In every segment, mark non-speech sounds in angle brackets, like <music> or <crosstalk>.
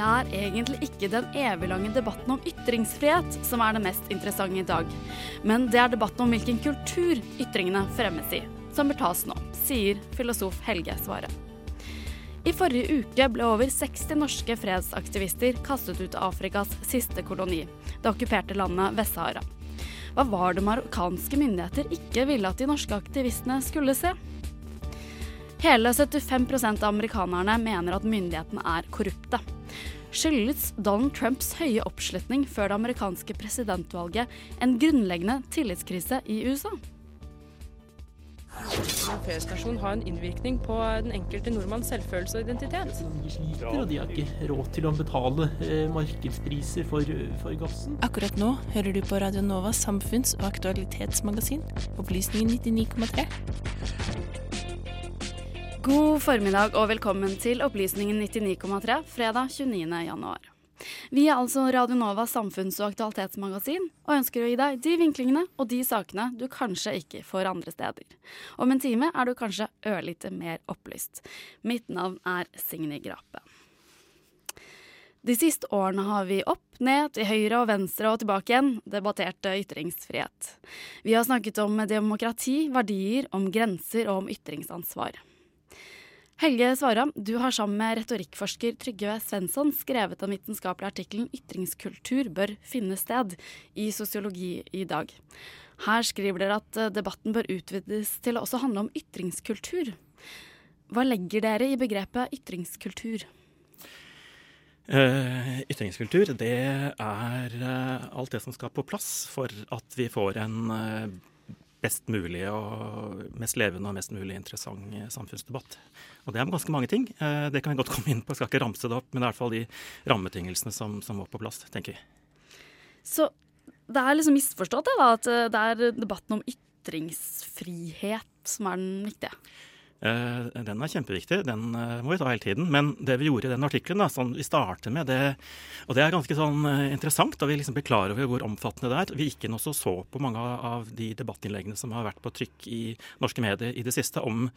Det er egentlig ikke den eviglange debatten om ytringsfrihet som er det mest interessante i dag, men det er debatten om hvilken kultur ytringene fremmes i, som bør tas nå, sier filosof Helge Svare. I forrige uke ble over 60 norske fredsaktivister kastet ut av Afrikas siste koloni, det okkuperte landet Vest-Sahara. Hva var det marokkanske myndigheter ikke ville at de norske aktivistene skulle se? Hele 75% av amerikanerne mener at myndighetene er korrupte. Skyldes Donald Trumps høye oppslutning før det amerikanske presidentvalget en grunnleggende tillitskrise i USA? En feriestasjon har en innvirkning på den enkelte nordmanns selvfølelse og identitet. De sliter, og de har ikke råd til å betale eh, markedspriser for, for gassen. Akkurat nå hører du på Radio Novas samfunns- og aktualitetsmagasin, Opplysningen 99,3. God formiddag og velkommen til Opplysningen 99,3 fredag 29. januar. Vi er altså Radio Novas samfunns- og aktualitetsmagasin, og ønsker å gi deg de vinklingene og de sakene du kanskje ikke får andre steder. Om en time er du kanskje ørlite mer opplyst. Mitt navn er Signy Grape. De siste årene har vi opp, ned, til høyre og venstre og tilbake igjen debattert ytringsfrihet. Vi har snakket om demokrati, verdier, om grenser og om ytringsansvar. Helge Svaram, du har sammen med retorikkforsker Trygve Svensson skrevet den vitenskapelige artikkelen 'Ytringskultur bør finne sted' i Sosiologi i dag. Her skriver dere at debatten bør utvides til å også handle om ytringskultur. Hva legger dere i begrepet ytringskultur? Uh, ytringskultur, det er uh, alt det som skal på plass for at vi får en uh, best mulig og mest levende og mest mulig interessant samfunnsdebatt. Og det er ganske mange ting. Det kan vi godt <laughs> komme inn på, jeg skal ikke ramse det opp, men det er i hvert fall de rammebetingelsene som, som må på plass, tenker vi. Så det er liksom misforstått da, at det er debatten om ytringsfrihet som er den viktige? Den er kjempeviktig, den må vi ta hele tiden. Men det vi gjorde i den artikkelen, sånn vi starter med det, og det er ganske sånn interessant, da vi liksom ble klar over hvor omfattende det er. Vi gikk inn og så på mange av de debattinnleggene som har vært på trykk i norske medier i det siste om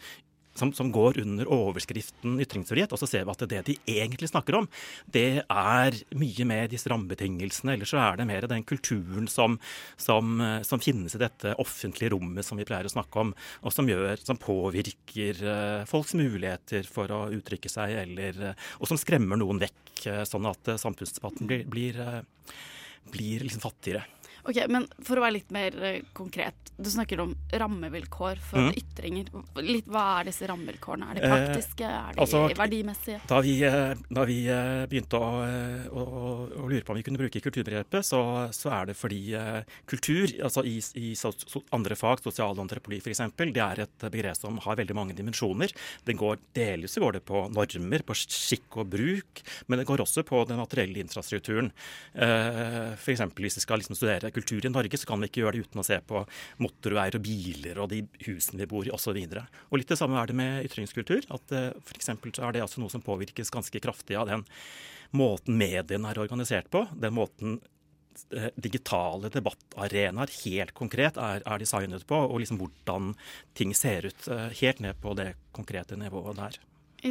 som, som, går under overskriften ytringsfrihet. Og så ser vi at det de egentlig snakker om, det er mye mer disse rammebetingelsene. Eller så er det mer den kulturen som, som, som, finnes i dette offentlige rommet som vi pleier å snakke om, og som, gjør, som påvirker uh, folks muligheter for å uttrykke seg, eller, uh, og som skremmer noen vekk, uh, sånn at samfunnsdebatten blir, blir, blir liksom fattigere. Ok, men For å være litt mer konkret. Du snakker om rammevilkår for mm. ytringer. Litt, hva er disse rammevilkårene? Er de praktiske? Er de altså, verdimessige? Da vi, da vi begynte å, å, å, lure på om vi kunne bruke kulturbegrepet, så, så er det fordi kultur, altså i, i andre fag, sosialantropologi f.eks., det er et begrep som har veldig mange dimensjoner. Det går Delvis går det på normer, på skikk og bruk, men det går også på den materielle infrastrukturen. F.eks. hvis vi skal liksom studere kultur i Norge, så kan vi ikke gjøre det uten å se på motorveier og biler og de husene vi bor i osv. Litt det samme er det med ytringskultur. at for så er det altså noe som påvirkes ganske kraftig av den måten mediene er organisert på. Den måten digitale debattarenaer helt konkret er, er, designet på, og liksom hvordan ting ser ut helt ned på det konkrete nivået der.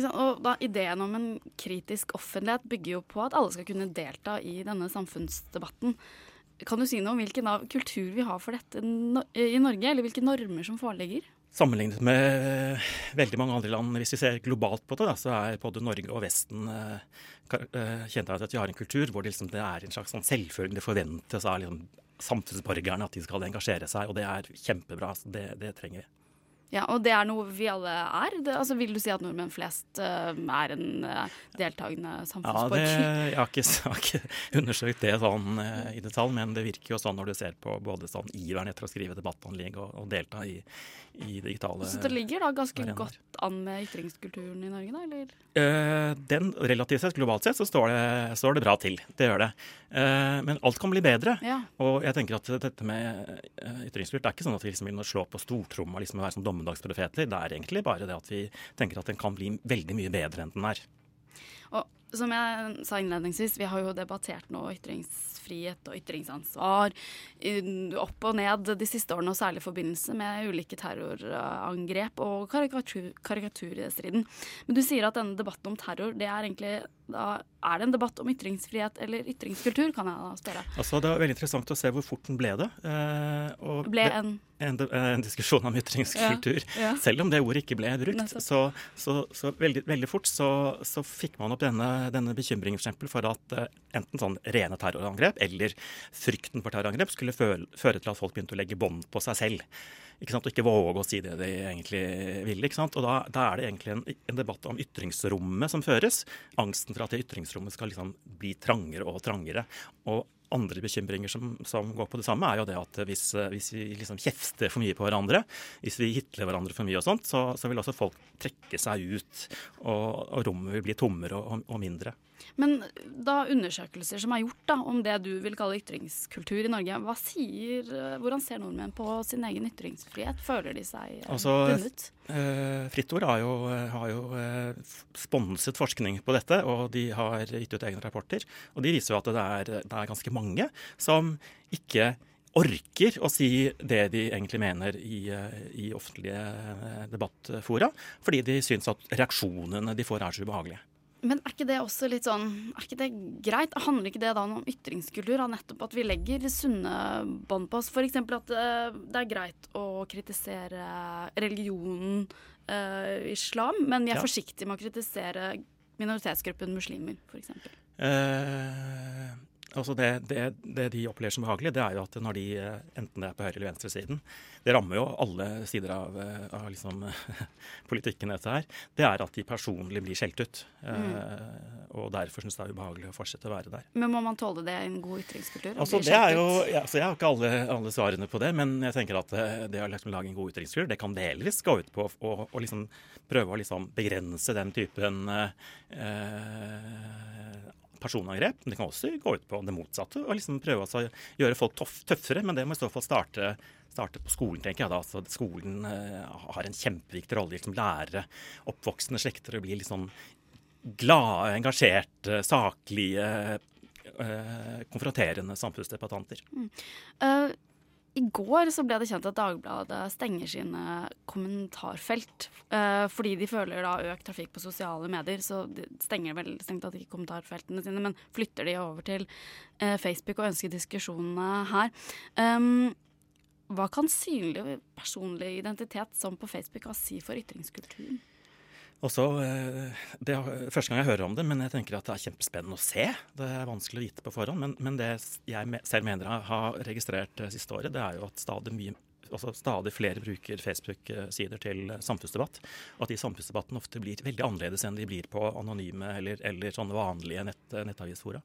Og da, Ideen om en kritisk offentlighet bygger jo på at alle skal kunne delta i denne samfunnsdebatten. Kan du si noe om hvilken av kultur vi har for dette i Norge, eller hvilke normer som foreligger? Sammenlignet med veldig mange andre land, hvis vi ser globalt på det, da, så er både Norge og Vesten eh, kjent av at vi har en kultur hvor det, liksom, det er en slags sånn selvfølge. Det forventes av liksom, samfunnsborgerne at de skal engasjere seg, og det er kjempebra. Så det, det trenger vi. Ja, Og det er noe vi alle er? Det, altså, vil du si at nordmenn flest uh, er en uh, deltakende samfunnsborger? Ja, det, <laughs> jeg, har ikke, jeg, har ikke, <laughs> undersøkt det sånn uh, i detalj, men det virker jo sånn når du ser på både sånn iveren etter å skrive debattanlegg og, og delta i, i digitale Så det ligger da ganske arenaer. godt an med ytringskulturen i Norge, da? eller? Den Relativt sett, globalt sett, så står det, står det bra til. Det gjør det. Men alt kan bli bedre. Ja. Og jeg tenker at dette med ytringskultur det er ikke sånn at vi liksom vil slå på stortromma liksom, og være som dommedagsprofeter. Det er egentlig bare det at vi tenker at den kan bli veldig mye bedre enn den er. Og som jeg sa innledningsvis, vi har jo debattert nå ytringsfrihet og ytringsansvar opp og ned de siste årene, og særlig i forbindelse med ulike terrorangrep og karikatur, karikaturstriden. Men du sier at denne debatten om terror, det er egentlig da er det en debatt om ytringsfrihet eller ytringskultur, kan jeg da spørre. Altså, det er veldig interessant å se hvor fort den ble det. Eh, ble en... En, en, diskusjon om ytringskultur. Ja, ja. Selv om det ordet ikke ble brukt. Så, så, så, veldig, veldig fort så, så, fikk man opp denne, denne bekymringen for, for at uh, enten sånn rene terrorangrep eller frykten for terrorangrep skulle føre, til at folk begynte å legge bånd på seg selv ikke sant, og ikke våge å si det de egentlig vil. ikke sant, og Da, da er det egentlig en, en, debatt om ytringsrommet som føres. Angsten for at det ytringsrommet skal liksom bli trangere og trangere. Og andre bekymringer som, som, går på det samme, er jo det at hvis, hvis vi liksom kjefter for mye på hverandre, hvis vi hitler hverandre for mye og sånt, så, så vil også folk trekke seg ut, og, og rommet vil bli tommere og, og mindre. Men da undersøkelser som er gjort da, om det du vil kalle ytringskultur i Norge, hva sier, eh, hvordan ser nordmenn på sin egen ytringsfrihet? Føler de seg eh, altså, bundet? Eh, Fritt Ord har jo, har jo eh, sponset forskning på dette, og de har gitt ut egne rapporter. Og de viser jo at det er, det er ganske mange som ikke orker å si det de egentlig mener i, i offentlige debattfora, fordi de syns at reaksjonene de får er så ubehagelige. Men er ikke det også litt sånn Er ikke det greit? Handler ikke det da om ytringskultur? Da nettopp at vi legger sunne bånd på oss? F.eks. at uh, det er greit å kritisere religionen uh, islam, men vi er ja. forsiktige med å kritisere minoritetsgruppen muslimer, f.eks. Uh, Altså det, det, det, de opplever som behagelig, det er jo at når de, eh, enten det er på høyre- eller venstresiden Det rammer jo alle sider av, eh, av liksom, <laughs> politikken, dette her. Det er at de personlig blir skjelt ut. Mm. Eh, og derfor syns det er ubehagelig å fortsette å være der. Men må man tåle det i en god ytringskultur? Altså, det er jo, ja, altså, jeg har ikke alle, alle, svarene på det, men jeg tenker at det å liksom lage en god ytringskultur, det kan delvis gå ut på å, å liksom prøve å liksom begrense den typen eh, personangrep. Men det kan også gå ut på det motsatte. og liksom Prøve å gjøre folk tøffere. Men det må i så fall starte, starte på skolen, tenker jeg. da. Altså, skolen uh, har en kjempeviktig rolle i liksom, lære oppvoksende slekter å bli litt sånn glade, engasjerte, saklige, uh, konfronterende samfunnsdebattanter. Mm. Uh, i går så ble det kjent at Dagbladet stenger sine kommentarfelt. Eh, fordi de føler da økt trafikk på sosiale medier. Så de stenger vel strengt tatt ikke kommentarfeltene sine, men flytter de over til eh, Facebook og ønsker diskusjonene her. Um, hva kan synlig personlig identitet som på Facebook ha si for ytringskulturen? Og så, eh, Det er første gang jeg hører om det, men jeg tenker at det er kjempespennende å se. Det er vanskelig å vite på forhånd, men, men det jeg selv mener jeg har registrert det siste året, det er jo at stadig, mye, altså stadig flere bruker Facebook-sider til samfunnsdebatt. Og at de samfunnsdebattene ofte blir veldig annerledes enn de blir på anonyme eller, eller sånne vanlige nett, nettavisfora.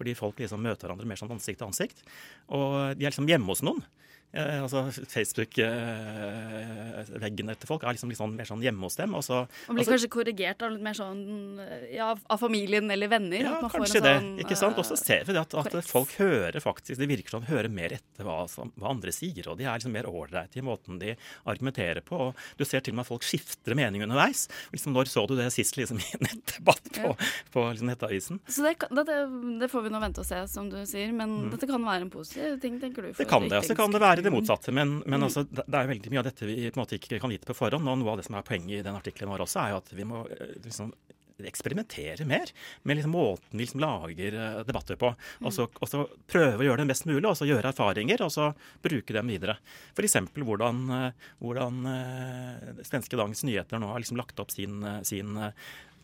Fordi folk liksom møter hverandre mer sånn ansikt til ansikt. Og de er liksom hjemme hos noen. Eh, altså Facebook-veggen eh, etter folk er liksom, liksom mer sånn hjemme hos dem. Og, så, og blir kanskje korrigert av litt mer sånn ja, av familien eller venner? Ja, kanskje det. Sånn, ikke sant? Og så ser vi det at, at, folk hører faktisk Det virker som hører mer etter hva, hva andre sier, og de er liksom mer ålreite i måten de argumenterer på. og Du ser til og med at folk skifter mening underveis. Liksom, når så du det sist liksom, i en nettdebatt på, ja. på liksom, Nettavisen? Så det, det, det, får vi nå vente og se, som du sier. Men mm. dette kan være en positiv ting, tenker du? det kan det. Så kan det være det motsatte. Men, men mm. altså, det er veldig mye av dette vi på en måte ikke kan vite på forhånd. Og noe av det som er poenget i den artikkelen vår også, er jo at vi må eh, liksom eksperimentere mer med liksom måten vi liksom lager eh, debatter på. Og så, og så prøve å gjøre det mest mulig, og så gjøre erfaringer, og så bruke dem videre. F.eks. hvordan, eh, hvordan eh, svenske Dagens Nyheter nå har liksom lagt opp sin, sin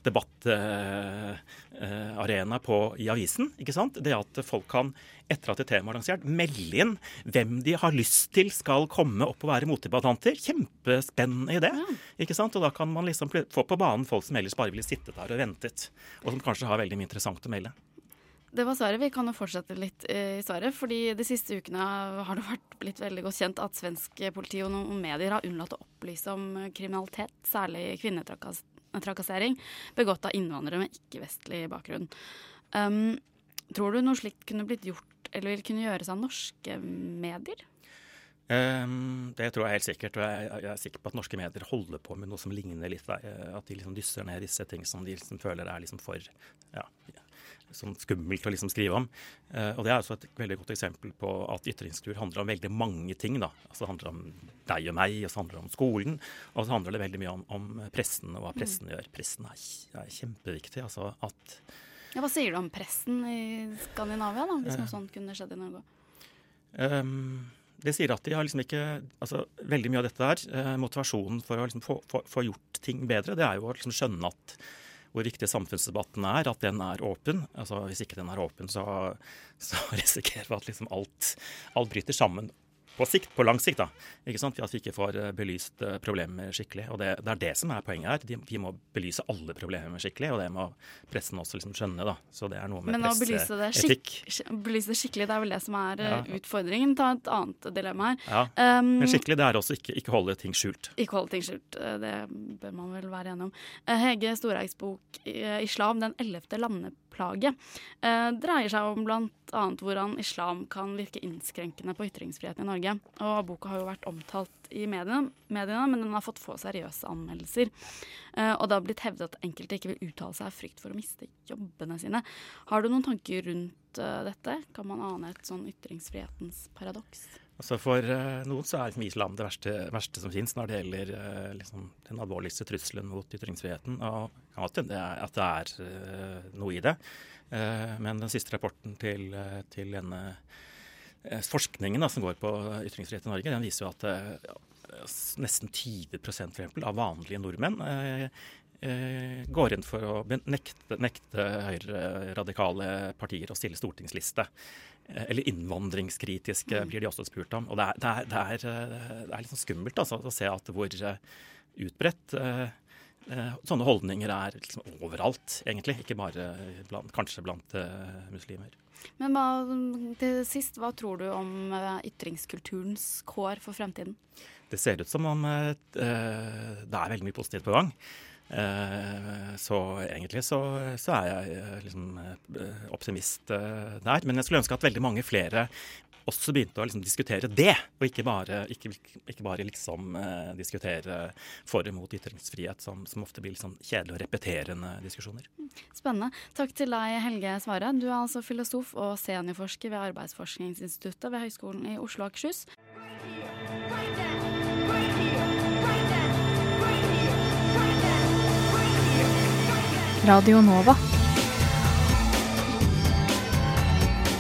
debattarena eh, debattarena i avisen. ikke sant? Det at folk kan, etter at et tema er lansert, melde inn hvem de har lyst til skal komme opp og være motdebattanter. Kjempespennende idé. ikke sant? Og da kan man liksom få på banen folk som ellers bare ville sittet der og ventet, og som kanskje har veldig mye interessant å melde. Det var svaret. Vi kan jo fortsette litt eh, i svaret. fordi De siste ukene har det vært blitt veldig godt kjent at svensk politi og noen medier har unnlatt å opplyse om kriminalitet, særlig kvinnetrakassering, begått av innvandrere med ikke-vestlig bakgrunn. Um, tror du noe slikt kunne blitt gjort, eller vil kunne gjøres av norske medier? Um, det tror jeg helt sikkert. Og jeg, jeg er sikker på at norske medier holder på med noe som ligner litt. eh, At de liksom dysser ned disse ting som de liksom føler er liksom for ja, sånn skummelt å liksom skrive om. Uh, og Det er også et veldig godt eksempel på at ytringskultur handler om veldig mange ting. da. Altså Det handler om deg og meg, og så handler det om skolen. Og så handler det veldig mye om, om pressen og hva pressen gjør. Pressen er, er kjempeviktig. altså at Ja, hva sier du om pressen i Skandinavia, da, hvis Eh. noe sånt kunne skjedd i Norge? Um, det sier at de har liksom ikke altså Veldig mye av dette der, eh, motivasjonen for å liksom få, få, få gjort ting bedre, det er jo å liksom skjønne at hvor viktig samfunnsdebatten er, at den er åpen. Altså Hvis ikke den er åpen, så, så <laughs> risikerer vi at liksom alt, alt bryter sammen. På sikt, på lang sikt, da. Ikke sant? At vi ikke får eh, belyst eh, problemer skikkelig. Og det, det er det som er poenget her. De, vi må belyse alle problemer skikkelig, og det må pressen også liksom skjønne. da. Så det er noe med Men å belyse det, skikkelig, det er vel det som er eh, Ja. utfordringen. Ta et annet dilemma her. Ja. Um, Men skikkelig, det er også ikke, ikke holde ting skjult. Ikke holde ting skjult. Det bør man vel være enig om. Hege Storheigs bok 'Islam den ellevte landeplage' eh, dreier seg om bl.a. hvordan islam kan virke innskrenkende på ytringsfriheten i Norge. Og Boka har jo vært omtalt i mediene, mediene men den har fått få seriøse anmeldelser. Eh, Og det har blitt hevdet at enkelte ikke vil uttale seg av frykt for å miste jobbene sine. Har du noen tanker rundt eh, dette? Kan man ane et sånn ytringsfrihetens paradoks? Altså For eh, noen så er islam det verste, verste som finnes når det gjelder eh, liksom den alvorligste trusselen mot ytringsfriheten. Og hende det er- at det er eh, noe i det. Men den siste rapporten til, til denne forskningen da, som går på ytringsfrihet i Norge, den viser jo at nesten 20 for eksempel, av vanlige nordmenn eh, går inn for å nekte, nekte høyreradikale partier å stille stortingsliste. Eh, Eller innvandringskritiske blir de også spurt om. Og det er, det er, det er, eh, det er litt sånn skummelt altså, å se at hvor eh, utbredt eh, eh, sånne holdninger er liksom overalt, egentlig. Ikke bare blant, kanskje blant eh, muslimer. Men hva, til sist, hva tror du om eh, ytringskulturens kår for fremtiden? Det ser ut som om eh, eh, det er veldig mye positivt på gang. Eh, så egentlig så, så er jeg eh, liksom eh, optimist der. Men jeg skulle ønske at veldig mange flere også begynte å liksom diskutere det, og ikke bare, ikke, ikke bare liksom eh, diskutere for og mot ytringsfrihet, som, som ofte blir liksom kjedelige og repeterende diskusjoner. Spennende. Takk til deg, Helge Svare. Du er altså filosof og seniorforsker ved Arbeidsforskningsinstituttet ved Høgskolen i Oslo og Akershus. Radio Nova.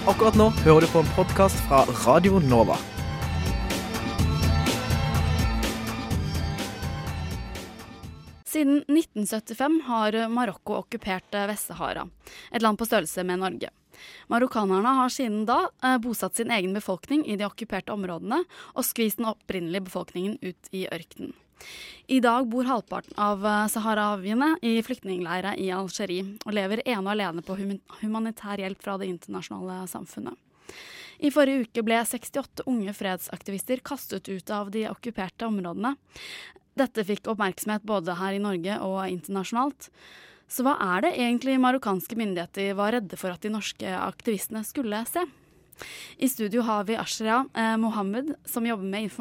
Akkurat nå hører du på en podkast fra Radio Nova. Siden 1975 har Marokko okkupert eh, Vest-Sahara, et land på størrelse med Norge. Marokkanerne har siden da eh, bosatt sin egen befolkning i de okkuperte områdene og skvist den opprinnelige befolkningen ut i ørkenen. I dag bor halvparten av saharaviene saharawiene i flyktningleirer i Algerie og lever ene og alene på humanitær hjelp fra det internasjonale samfunnet. I forrige uke ble 68 unge fredsaktivister kastet ut av de okkuperte områdene. Dette fikk oppmerksomhet både her i Norge og internasjonalt. Så hva er det egentlig marokkanske myndigheter var redde for at de norske aktivistene skulle se? I studio har vi Ashra eh, Mohammed, som jobber, med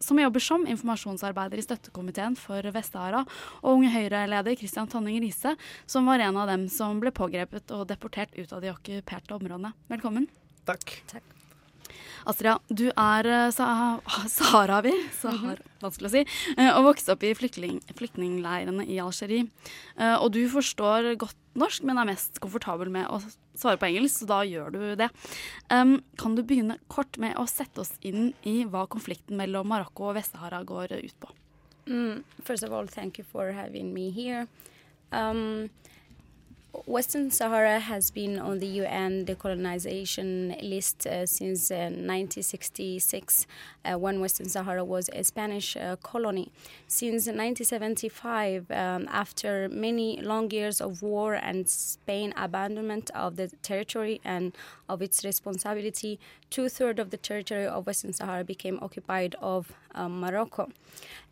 som jobber som informasjonsarbeider i støttekomiteen for Vest-Sahara, og Unge Høyre-leder Christian Tonning Riise, som var en av dem som ble pågrepet og deportert ut av de okkuperte områdene. Velkommen. Takk. Takk. Astrid, du er uh, sa <laughs> saharawi, sahar, vanskelig å si, uh, og vokste opp i flyktning, flyktningleirene i Algerie. Uh, og du forstår godt norsk, men er mest komfortabel med å svare på engelsk, så da gjør du det. Um, kan du begynne kort med å sette oss inn i hva konflikten mellom Marokko og Vest-Sahara går ut på? Mm, first of all, thank you for having me here. Um, Western Sahara has been on the UN decolonization list uh, since uh, 1966, uh, when Western Sahara was a Spanish uh, colony. Since 1975, um, after many long years of war and Spain abandonment of the territory and of its responsibility, two thirds of the territory of Western Sahara became occupied of um, Morocco.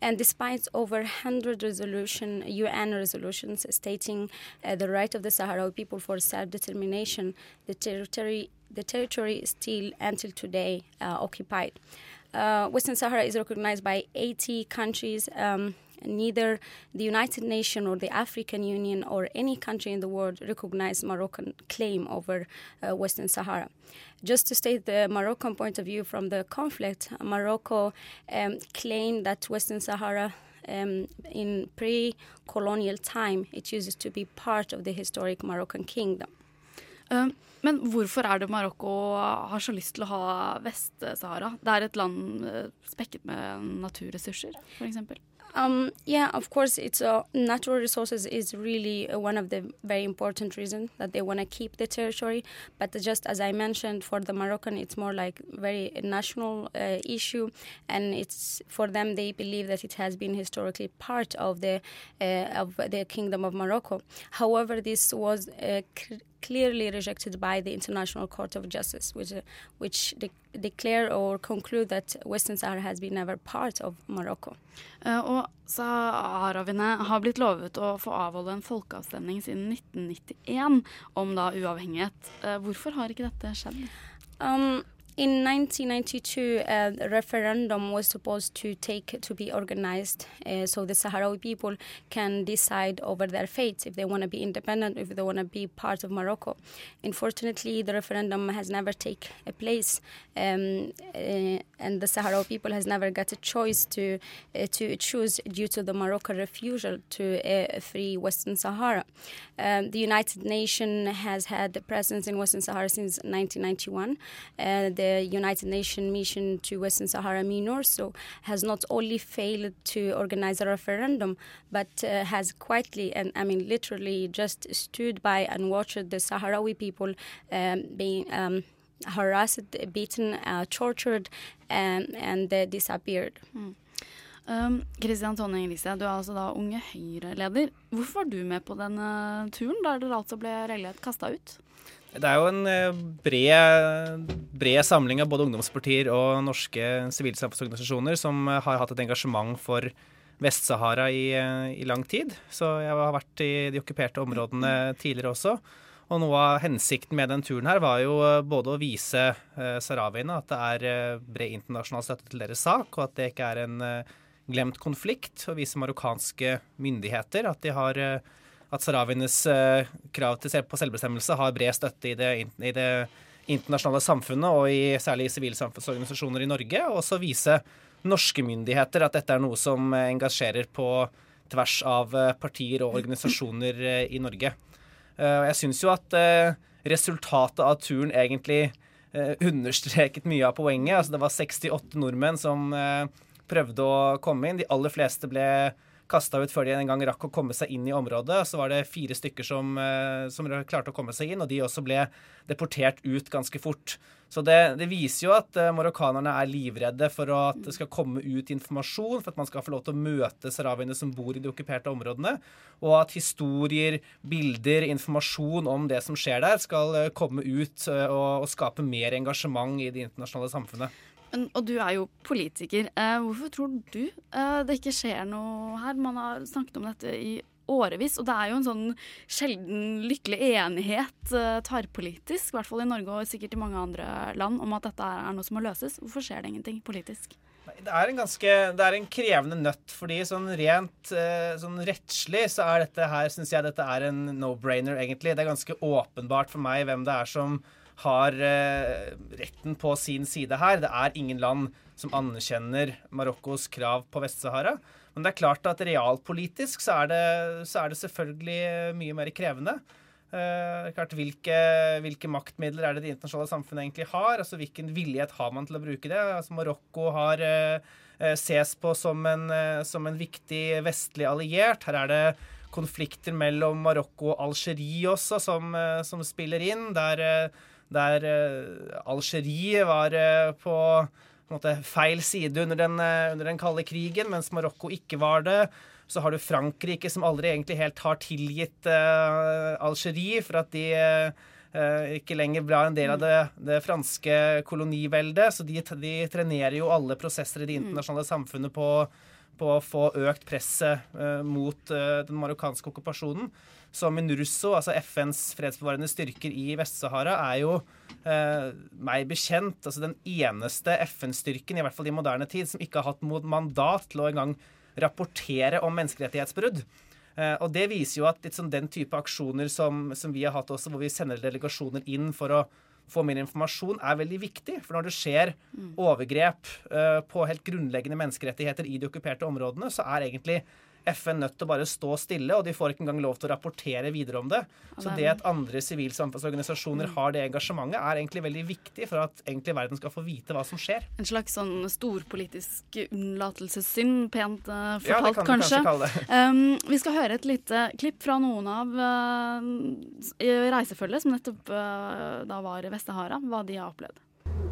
And despite over 100 resolution, UN resolutions stating uh, the right of the Sahrawi people for self-determination, the territory, the territory is still, until today, uh, occupied. Uh, Western Sahara is recognized by 80 countries. Um, neither the United Nations or the African Union or any country in the world recognize Moroccan claim over uh, Western Sahara. Just to state the Moroccan point of view from the conflict, Morocco um, claimed that Western Sahara um, in pre-colonial time, it used to be part of the historic Moroccan kingdom. Um, men hvorfor er det Marokko har så lyst til å ha Vest-Sahara? Det er et land uh, spekket med naturressurser, f.eks. Um, yeah, of course, it's uh, natural resources is really uh, one of the very important reasons that they want to keep the territory. But just as I mentioned, for the Moroccan, it's more like very national uh, issue, and it's for them they believe that it has been historically part of the uh, of the kingdom of Morocco. However, this was uh, clearly rejected by the International Court of Justice, which, uh, which de declare or conclude that Western Sahara has been never part of Morocco. Uh, og saharawiene har blitt lovet å få avholde en folkeavstemning siden 1991 om da uavhengighet. Uh, hvorfor har ikke dette skjedd? Um, In 1992, uh, a referendum was supposed to take to be organized, uh, so the Sahrawi people can decide over their fate if they want to be independent, if they want to be part of Morocco. Unfortunately, the referendum has never taken a place, um, uh, and the Sahrawi people has never got a choice to uh, to choose due to the Moroccan refusal to a free Western Sahara. Um, the United Nations has had a presence in Western Sahara since 1991. Uh, the United Nations mission to Western Sahara MINURSO has not only failed to organize a referendum, but uh, has quietly and I mean literally just stood by and watched the Sahrawi people um, being um, harassed, beaten, uh, tortured, and, and uh, disappeared. Mm. Um, Tonje Elise, du er altså da unge Høyre-leder. Hvorfor var du med på denne turen, der dere altså ble regelrett kasta ut? Det er jo en eh, bred, bred, samling av både ungdomspartier og norske sivilsamfunnsorganisasjoner som eh, har hatt et engasjement for Vest-Sahara i, eh, i, lang tid. Så jeg har vært i de okkuperte områdene tidligere også. Og noe av hensikten med den turen her var jo både å vise eh, sahrawiene at det er bred internasjonal støtte til deres sak, og at det ikke er en glemt konflikt, og vise marokkanske myndigheter at de har at saravienes eh, krav til, på selvbestemmelse har bred støtte i det, i det internasjonale samfunnet, og i, særlig i sivilsamfunnsorganisasjoner i Norge, og også vise norske myndigheter at dette er noe som eh, engasjerer på tvers av eh, partier og organisasjoner i Norge. Jeg syns jo at resultatet av turen egentlig <laughs> understreket mye av poenget. Altså, det var 68 nordmenn som prøvde å komme inn. De aller fleste ble kasta ut før de en gang rakk å komme seg inn i området. Så var det fire stykker som, eh, som klarte å komme seg inn, og de også ble deportert ut ganske fort. Så det, det viser jo at uh, marokkanerne er livredde for at det skal komme ut informasjon, for at man skal få lov til å møte sahrawiene som bor i de okkuperte områdene, og at historier, bilder, informasjon om det som skjer der, skal uh, komme ut og, og skape mer engasjement i det internasjonale samfunnet. Og du er jo politiker. Eh, hvorfor tror du eh, det ikke skjer noe her? Man har snakket om dette i årevis, og det er jo en sånn sjelden lykkelig enighet eh, tverrpolitisk, i hvert fall i Norge og sikkert i mange andre land, om at dette er noe som må løses. Hvorfor skjer det ingenting politisk? Det er en ganske det er en krevende nøtt, fordi sånn rent sånn rettslig så er dette her, syns jeg dette er en no-brainer, egentlig. Det er ganske åpenbart for meg hvem det er som har eh, retten på sin side her. Det er ingen land som anerkjenner Marokkos krav på Vest-Sahara. Men det er klart at realpolitisk så er det, så er det selvfølgelig mye mer krevende. Eh, klart, hvilke, hvilke, maktmidler er det det internasjonale samfunnet egentlig har? altså Hvilken villighet har man til å bruke det? Altså Marokko har eh, ses på som en, som en, viktig vestlig alliert. Her er det konflikter mellom Marokko og Algerie også som, som spiller inn. Der, der Algerie var på, på måte, feil side under den, under den kalde krigen, mens Marokko ikke var det. Så har du Frankrike, som aldri egentlig helt har tilgitt uh, Algerie for at de uh, ikke lenger ble en del av det, det franske koloniveldet. Så de, de, trenerer jo alle prosesser i det mm. internasjonale samfunnet på, på å få økt presset uh, mot den marokkanske okkupasjonen. Så MINURSO, altså FNs fredsbevarende styrker i Vest-Sahara, er jo meg bekjent altså den eneste FN-styrken, i hvert fall i moderne tid, som ikke har hatt mandat til å engang rapportere om menneskerettighetsbrudd. Eh, og Det viser jo at sånn den type aksjoner som, som, vi har hatt også, hvor vi sender delegasjoner inn for å få mer informasjon, er veldig viktig. For når det skjer overgrep uh, på helt grunnleggende menneskerettigheter i de okkuperte områdene, så er egentlig FN nødt til å bare stå stille, og de får ikke engang lov til å rapportere videre om det. Så det at andre sivilsamfunnsorganisasjoner har det engasjementet, er egentlig veldig viktig for at egentlig verden skal få vite hva som skjer. En slags sånn storpolitisk unnlatelsessynd, pent uh, fortalt, ja, det kan kanskje. kanskje kalle det. <laughs> Um, vi skal høre et lite klipp fra noen av uh, reisefølget som nettopp uh, da var i Vest-Sahara, hva de har opplevd.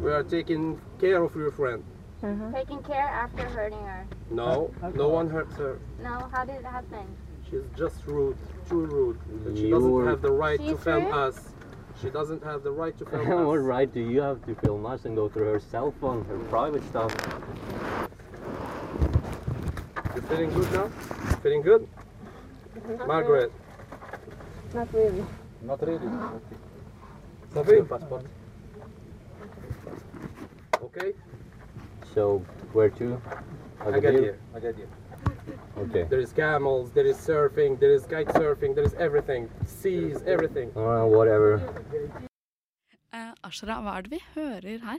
We are taking care of your friend. Mm-hmm. Taking care after hurting her. No, okay. no one hurts her. No, how did it happen? She's just rude, too rude. And she doesn't have the right She's to film rude? us. She doesn't have the right to film <laughs> us. what right do you have to film us and go through her cell phone, her private stuff? You're feeling good now? Feeling good? Not Margaret? Really. Not really. Not really? Sophie? passport. Okay? So where to? I get here. I get here. Okay. There is camels, there is surfing, there is kite surfing, there is everything. Seas, everything. Uh, whatever. Uh, Ashra, hva er det vi hører her?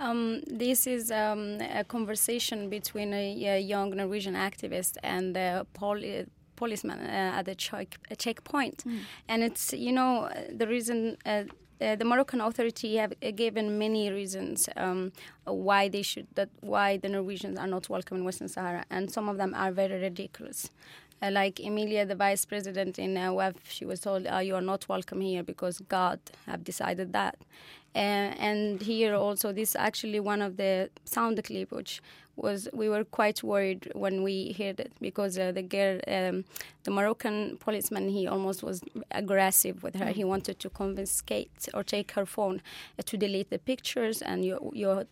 Um, this is um, a conversation between a, a, young Norwegian activist and a poli policeman uh, at a, check, a checkpoint. Mm. And it's, you know, the reason uh, uh, the Moroccan authority have uh, given many reasons um, why they should that why the Norwegians are not welcome in Western Sahara, and some of them are very ridiculous. Uh, like Emilia, the vice president in uh, WEF, she was told, uh, "You are not welcome here because God have decided that." Uh, and here also, this is actually one of the sound clip which was we were quite worried when we heard it because uh, the girl, um, the Moroccan policeman, he almost was aggressive with her. Mm. He wanted to confiscate or take her phone uh, to delete the pictures, and you you.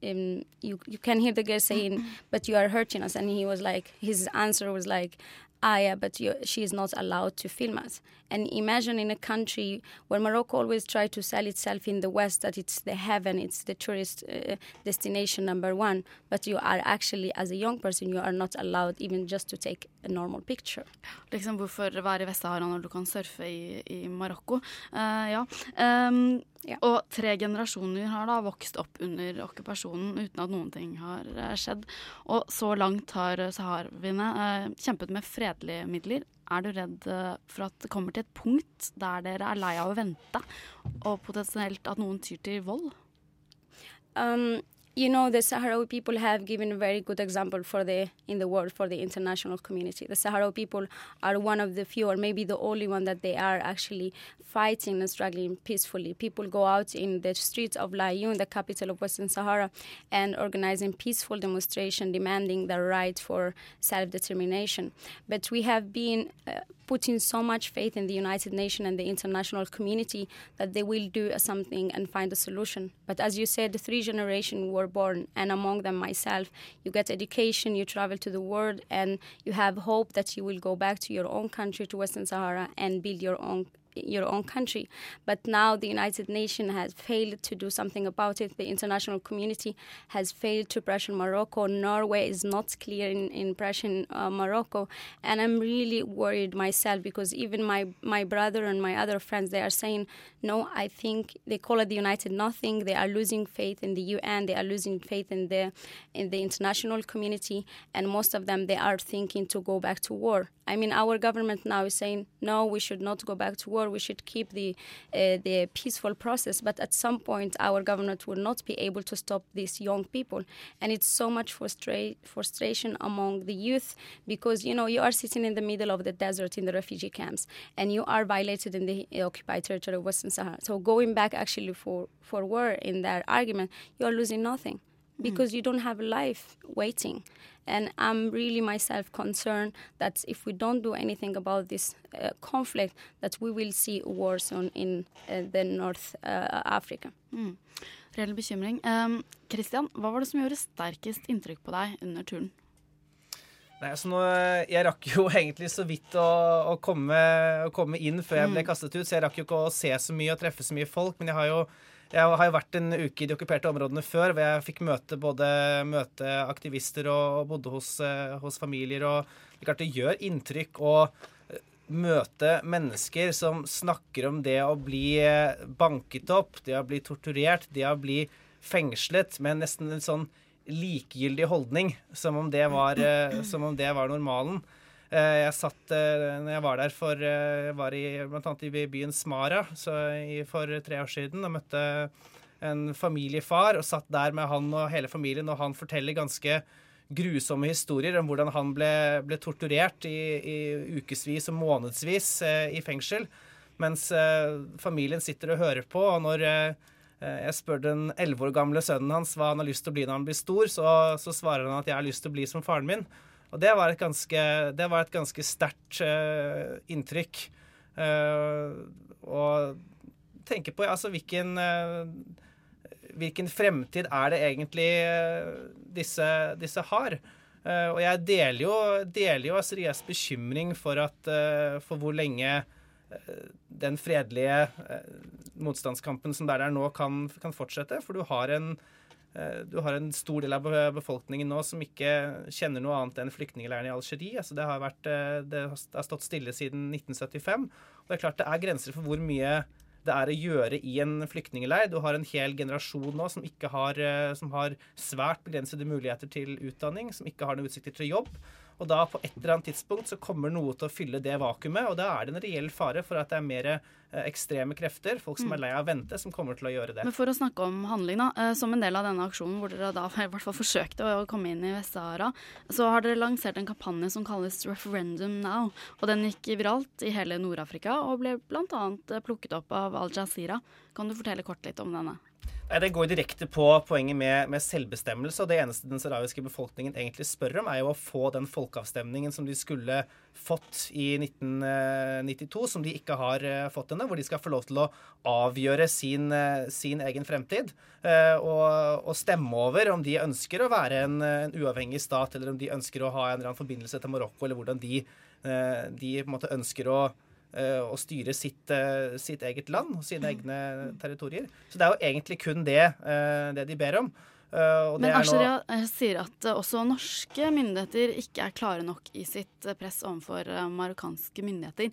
Um, you you can hear the girl saying, "But you are hurting us," and he was like, his answer was like, ah, yeah, but you, she is not allowed to film us. And imagine in a country where Morocco always tries to sell itself in the West that it's the heaven, it's the tourist uh, destination number one, but you are actually, as a young person, you are not allowed even just to take a normal picture. Liksom hvorfor være i Vest-Sahara når du kan surfe i, i? Uh, ja. Um, ja. Og tre generasjoner har da vokst opp under okkupasjonen uten at noen ting har uh, skjedd. Og så langt har saharawiene eh, kjempet med fredelige midler. Er du redd uh, for at det kommer til et punkt der dere er lei av å vente, og potensielt at noen tyr til vold? Um, you know the Sahrawi people have given a very good example for the in the world for the international community. The Sahrawi people are one of the few, or maybe the only one that they are actually fighting and struggling peacefully. People go out in the streets of Laayoune, the capital of Western Sahara, and organizing peaceful demonstration demanding the right for self-determination. But we have been uh, putting so much faith in the United Nations and the international community that they will do something and find a solution. But as you said, the three generations were born, and among them myself, you get education, you travel to the world, and you have hope that you will go back to your own country, to Western Sahara, and build your own your own country. But now the United Nations has failed to do something about it. The international community has failed to pressure Morocco. Norway is not clear in, in pressing uh, Morocco. And I'm really worried myself because even my, my brother and my other friends, they are saying, no, I think they call it the United Nothing. They are losing faith in the UN. They are losing faith in the, in the international community. And most of them, they are thinking to go back to war. I mean, our government now is saying, no, we should not go back to war. We should keep the, uh, the peaceful process. But at some point, our government will not be able to stop these young people. And it's so much frustra- frustration among the youth because, you know, you are sitting in the middle of the desert in the refugee camps and you are violated in the occupied territory of Western Sahara. So going back actually for, for war in that argument, you are losing nothing because you don't have a life waiting. And I'm really myself concerned that if we don't do anything about this uh, conflict, that we will see a war zone in uh, the North uh, Africa. Mm. Reell bekymring. Um, Christian, hva var det som gjorde sterkest inntrykk på deg under turen? Nei, altså nå, Jeg rakk jo <laughs> egentlig så vidt å, å, komme, å, komme, inn før jeg ble Mm. kastet ut, så jeg rakk jo ikke å se så mye og treffe så mye folk. Men jeg har jo, jeg har jo vært en uke i de okkuperte områdene før, hvor jeg fikk møte både møte aktivister og, bodde hos, eh, hos familier. og Det gjør inntrykk å eh, møte mennesker som snakker om det å bli eh, banket opp, det å bli torturert, det å bli fengslet med nesten en sånn likegyldig holdning, som om det var, som om det var normalen. Eh, Jeg satt, eh, når jeg var der for eh, Jeg var i, blant annet i byen Smara for tre år siden og møtte en familiefar og satt der med han og hele familien, og han forteller ganske grusomme historier om hvordan han ble, ble torturert i, i ukevis og månedsvis i fengsel, mens familien sitter og hører på. Og når jeg spør den elleve år gamle sønnen hans hva han har lyst til å bli når han blir stor, så, så svarer han at jeg har lyst til å bli som faren min. Og det var et ganske, det var et ganske sterkt uh, inntrykk. Uh, og tenke på altså, hvilken uh, hvilken fremtid er det egentlig disse, disse har? Og jeg deler jo, deler jo Asrias bekymring for, at, for hvor lenge den fredelige motstandskampen som der er nå, kan, kan fortsette. For du har, en, du har en stor del av befolkningen nå som ikke kjenner noe annet enn flyktningleirene i Algerie. Altså det, har vært, eh, det har stått stille siden 1975. Og det er klart det er grenser for hvor mye det er å gjøre i en flyktningleir. Du har en hel generasjon nå som, har, eh, som har svært begrensede muligheter til utdanning, som ikke har noen utsikter til jobb. Og da på et eller annet tidspunkt så kommer noe til å fylle det vakuumet, og da er det en reell fare for at det er mer eh, ekstreme krefter, folk som Mm. er lei av å vente, som kommer til å gjøre det. Men for å snakke om handling, da. eh, Som en del av denne aksjonen hvor dere da <laughs> i hvert fall forsøkte å komme inn i Vest-Sahara, så har dere lansert en kampanje som kalles Referendum Now. Og den gikk viralt i hele Nord-Afrika og ble bl.a. plukket opp av Al Jazeera. Kan du fortelle kort litt om denne? Det går direkte på poenget med, med selvbestemmelse. og Det eneste den sahrawiske befolkningen egentlig spør om, er jo å få den folkeavstemningen som de skulle fått i 1992, som de ikke har eh, fått ennå. Hvor de skal få lov til å avgjøre sin, eh, sin egen fremtid. eh, Og, og stemme over om de ønsker å være en, en uavhengig stat, eller om de ønsker å ha en eller annen forbindelse til Marokko, eller hvordan de, eh, de på en måte ønsker å eh, å styre sitt, eh, sitt eget land og sine egne territorier. Så det er jo egentlig kun det, eh, det de ber om. Eh, Men er eh, sier at eh, også norske myndigheter ikke er klare nok i sitt eh, press overfor eh, marokkanske myndigheter.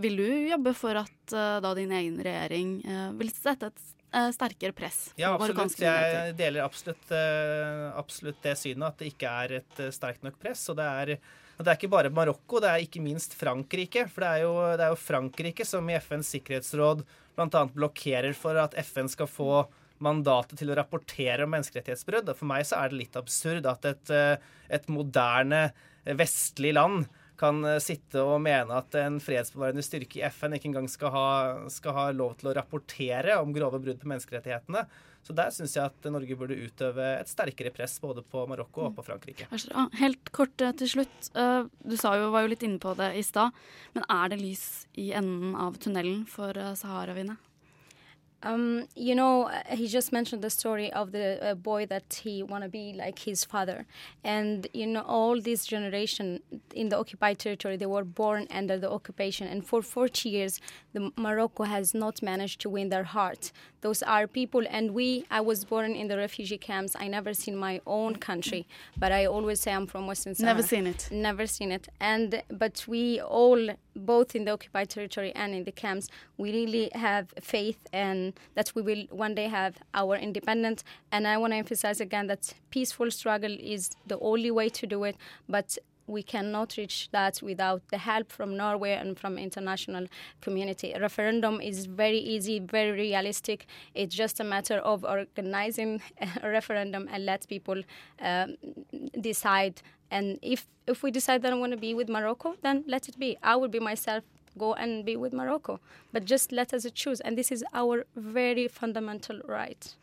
Vil du jobbe for at eh, da din egen regjering eh, vil sette et eh, sterkere press Ja, absolutt. Jeg deler absolutt, eh, absolutt det synet at det ikke er et eh, sterkt nok press. Og det er, og det er ikke bare Marokko, det er ikke minst Frankrike. For det er jo, det er jo Frankrike som i FNs sikkerhetsråd bl.a. blokkerer for at FN skal få mandatet til å rapportere om menneskerettighetsbrudd. Og For meg så er det litt absurd at et, eh, et moderne eh, vestlig land kan eh, sitte og mene at en fredsbevarende styrke i FN ikke engang skal ha, skal ha lov til å rapportere om grove brudd på menneskerettighetene. Så der syns jeg at Norge burde utøve et sterkere press både på Marokko og på Frankrike. God. Helt kort eh, til slutt. Eh, Du sa jo, var jo litt inne på det i stad, men er det lys i enden av tunnelen for eh, saharawiene? Um, you know, he just mentioned the story of the uh, boy that he want to be like his father, and you know, all this generation in the occupied territory, they were born under the occupation, and for 40 years, the Morocco has not managed to win their heart. Those are people, and we. I was born in the refugee camps. I never seen my own country, but I always say I'm from Western Sahara. Never seen it. Never seen it, and but we all, both in the occupied territory and in the camps, we really have faith and that we will one day have our independence. And I want to emphasize again that peaceful struggle is the only way to do it, but we cannot reach that without the help from Norway and from international community. A referendum is very easy, very realistic. It's just a matter of organizing <laughs> a referendum and let people um, decide. And if if we decide that I want to be with Morocco, then let it be. I will be myself go and be with Morocco. But just let us choose. And this is our very fundamental right.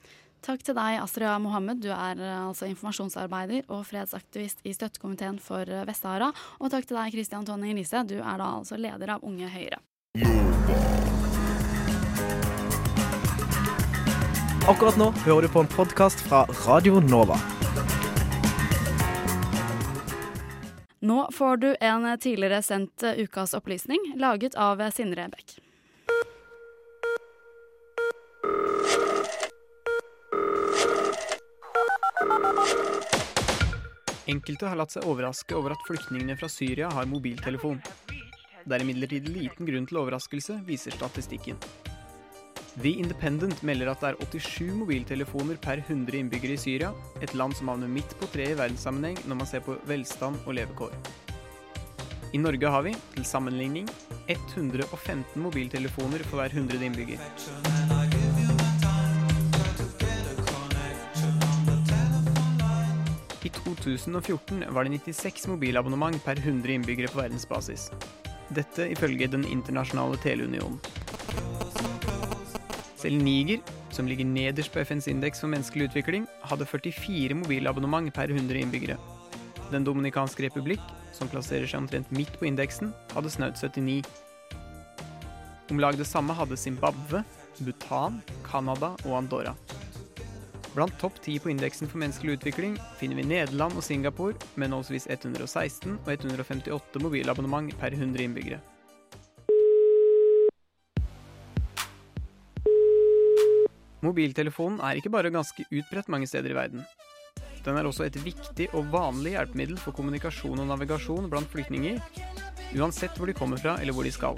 Takk til deg, Asriya Mohammed. Du er uh, altså informasjonsarbeider og fredsaktivist i Støttekomiteen for uh, Vest-Sahara. Og takk til deg, Christian Tonning Riise. Du er da altså leder av Unge Høyre. Akkurat nå hører du på en podkast fra Radio Nova. Nå får du en tidligere sendt uh, ukas opplysning, laget av Sindre Bekk. Enkelte har latt seg overraske over at flyktningene fra Syria har mobiltelefon. Det er imidlertid liten grunn til overraskelse, viser statistikken. The Independent melder at det er 87 mobiltelefoner per 100 innbyggere i Syria, et land som havner midt på treet i verdenssammenheng når man ser på velstand og levekår. I Norge har vi, til sammenligning, 115 mobiltelefoner for hver 100 innbygger. I 2014 var det 96 mobilabonnement per 100 innbyggere på verdensbasis. Dette ifølge Den internasjonale teleunionen. Selv Niger, som ligger nederst på FNs indeks for menneskelig utvikling, hadde 44 mobilabonnement per 100 innbyggere. Den dominikanske republikk, som plasserer seg omtrent midt på indeksen, hadde snaut 79. Om lag det samme hadde Zimbabwe, Bhutan, Canada og Andorra. Blant topp ti på indeksen for menneskelig utvikling finner vi Nederland og Singapore med henholdsvis 116 og 158 mobilabonnement per 100 innbyggere. Mobiltelefonen er ikke bare ganske utbredt mange steder i verden. Den er også et viktig og vanlig hjelpemiddel for kommunikasjon og navigasjon blant flyktninger, uansett hvor de kommer fra eller hvor de skal.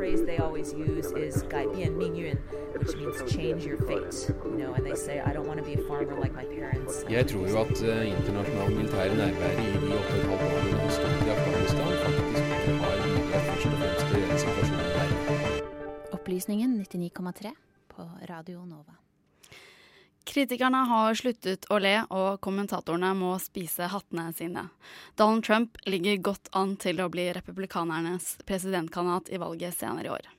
The phrase they always use is 改变命运, which means change your fate. You know, and they say, I don't want to be a farmer like my parents. Jeg tror jo at uh, internasjonalt militære nærværet i de åtte og et halvt årene vi har stått i Afghanistan, faktisk har bidratt først og fremst til å gjøre situasjonen verre. Opplysningen 99,3 på Radio Nova. Kritikerne har sluttet å le, og kommentatorene må spise hattene sine. Donald Trump ligger godt an til å bli republikanernes presidentkandidat i valget senere i år.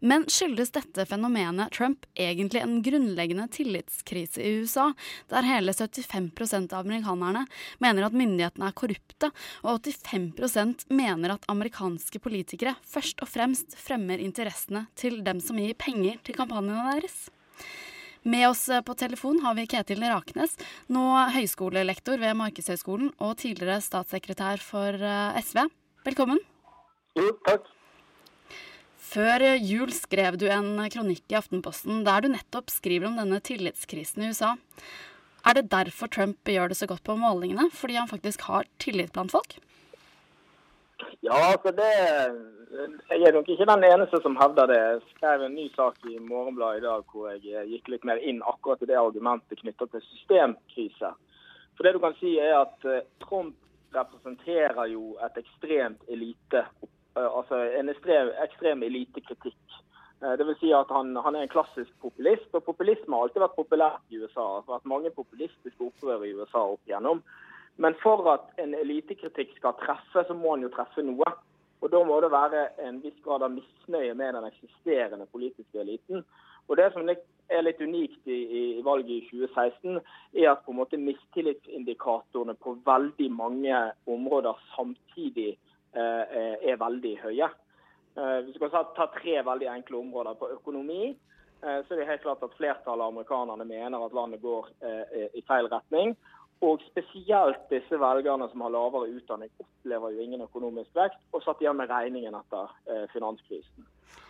Men skyldes dette fenomenet Trump egentlig en grunnleggende tillitskrise i USA, der hele 75% av amerikanerne mener at myndighetene er korrupte, og 85% mener at amerikanske politikere først og fremst fremmer interessene til dem som gir penger til kampanjene deres? Med oss på telefon har vi Ketil Raknes, nå høyskolelektor ved Markedshøgskolen og tidligere statssekretær for SV. Velkommen. Jo, takk. Før jul skrev du en kronikk i Aftenposten der du nettopp skriver om denne tillitskrisen i USA. Er det derfor Trump gjør det så godt på målingene? Fordi han faktisk har tillit blant folk? Ja, altså det Jeg er nok ikke den eneste som hevder det. Jeg skrev en ny sak i Morgenbladet i dag hvor jeg gikk litt mer inn akkurat i det argumentet knyttet til systemkrise. For det du kan si er at Trump representerer jo et ekstremt elite, eh, altså en ekstrem, ekstrem elitekritikk. Dvs. Si at han, han er en klassisk populist, og populisme har alltid vært populært i USA. Det har vært mange populistiske opprør i USA opp igjennom. Men for at en elitekritikk skal treffe, så må han jo treffe noe. Og da må det være en viss grad av misnøye med den eksisterende politiske eliten. Og det som er litt unikt i, i valget i 2016, er at på en måte mistillitsindikatorene på veldig mange områder samtidig eh, er veldig høye. Eh, hvis du kan ta, ta tre veldig enkle områder. På økonomi eh, så er det helt klart at flertallet av amerikanerne mener at landet går eh, i feil retning. Og spesielt disse velgerne som har lavere utdanning, opplever jo ingen økonomisk vekst, og satt igjen med regningen etter eh, finanskrisen.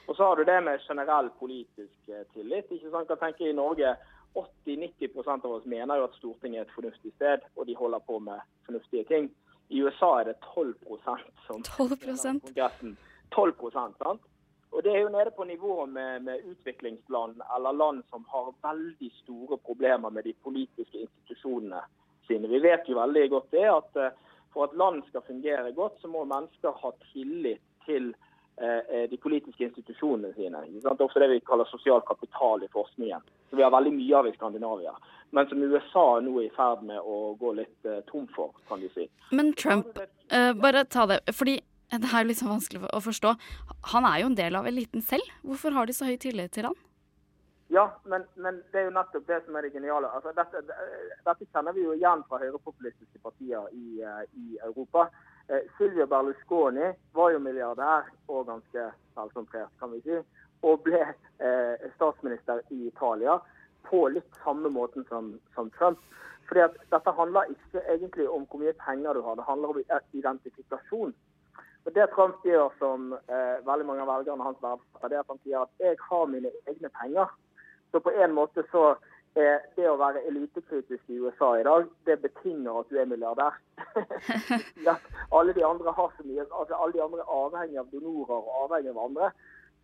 Og så har du det med generell politisk eh, tillit. ikke sant? Kan tenke I Norge 80-90% av oss mener jo at Stortinget er et fornuftig sted, og de holder på med fornuftige ting. I USA er det 12% som 12 Kongressen. 12 sant? Og Det er jo nede på nivå med, med utviklingsland eller land som har veldig store problemer med de politiske institusjonene sine. Vi vet jo veldig godt det at eh, for at land skal fungere godt, så må mennesker ha tillit til eh, de politiske institusjonene sine. Det er også det vi kaller sosial kapital i forskningen. Så Vi har veldig mye av i Skandinavia. Men som USA nå er i ferd med å gå litt eh, tom for, kan du si. Men Trump, eh, bare ta det. Fordi det er jo litt så vanskelig å forstå. Han er jo en del av eliten selv. Hvorfor har de så høy tillit til han? Ja, men, men, det er jo nettopp det som er det geniale. Altså, dette, dette, kjenner vi jo igjen fra høyrepopulistiske partier i, uh, i Europa. Eh, Silvio Berlusconi var jo milliardær og ganske selvsentrert, kan vi si. Og ble eh, statsminister i Italia på litt samme måten som, som Trump. Fordi at Dette handler ikke egentlig om hvor mye penger du har, det handler om identifikasjon. Og Det Trump gjør som veldig mange av velgerne hans det er at han sier at jeg har mine egne penger. Så på en måte så er det å være elitekritisk i USA i dag, det betinger at du er milliardær. <laughs> alle de andre har så mye, altså alle de andre er avhengig av donorer og avhengig av andre.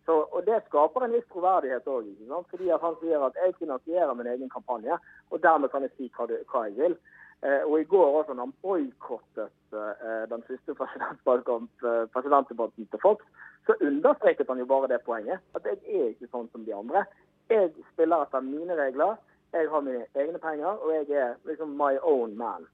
Så, og Det skaper en viss troverdighet òg. Fordi at han sier at jeg finansierer min egen kampanje, og dermed kan jeg si hva, det, hva jeg vil. Eh, og I går også når han boikottet eh, den siste eh, presidentdebatten til Fox, så understreket han jo bare det poenget. At jeg er ikke sånn som de andre. Jeg spiller etter mine regler. Jeg har mine egne penger, og jeg er liksom my own man.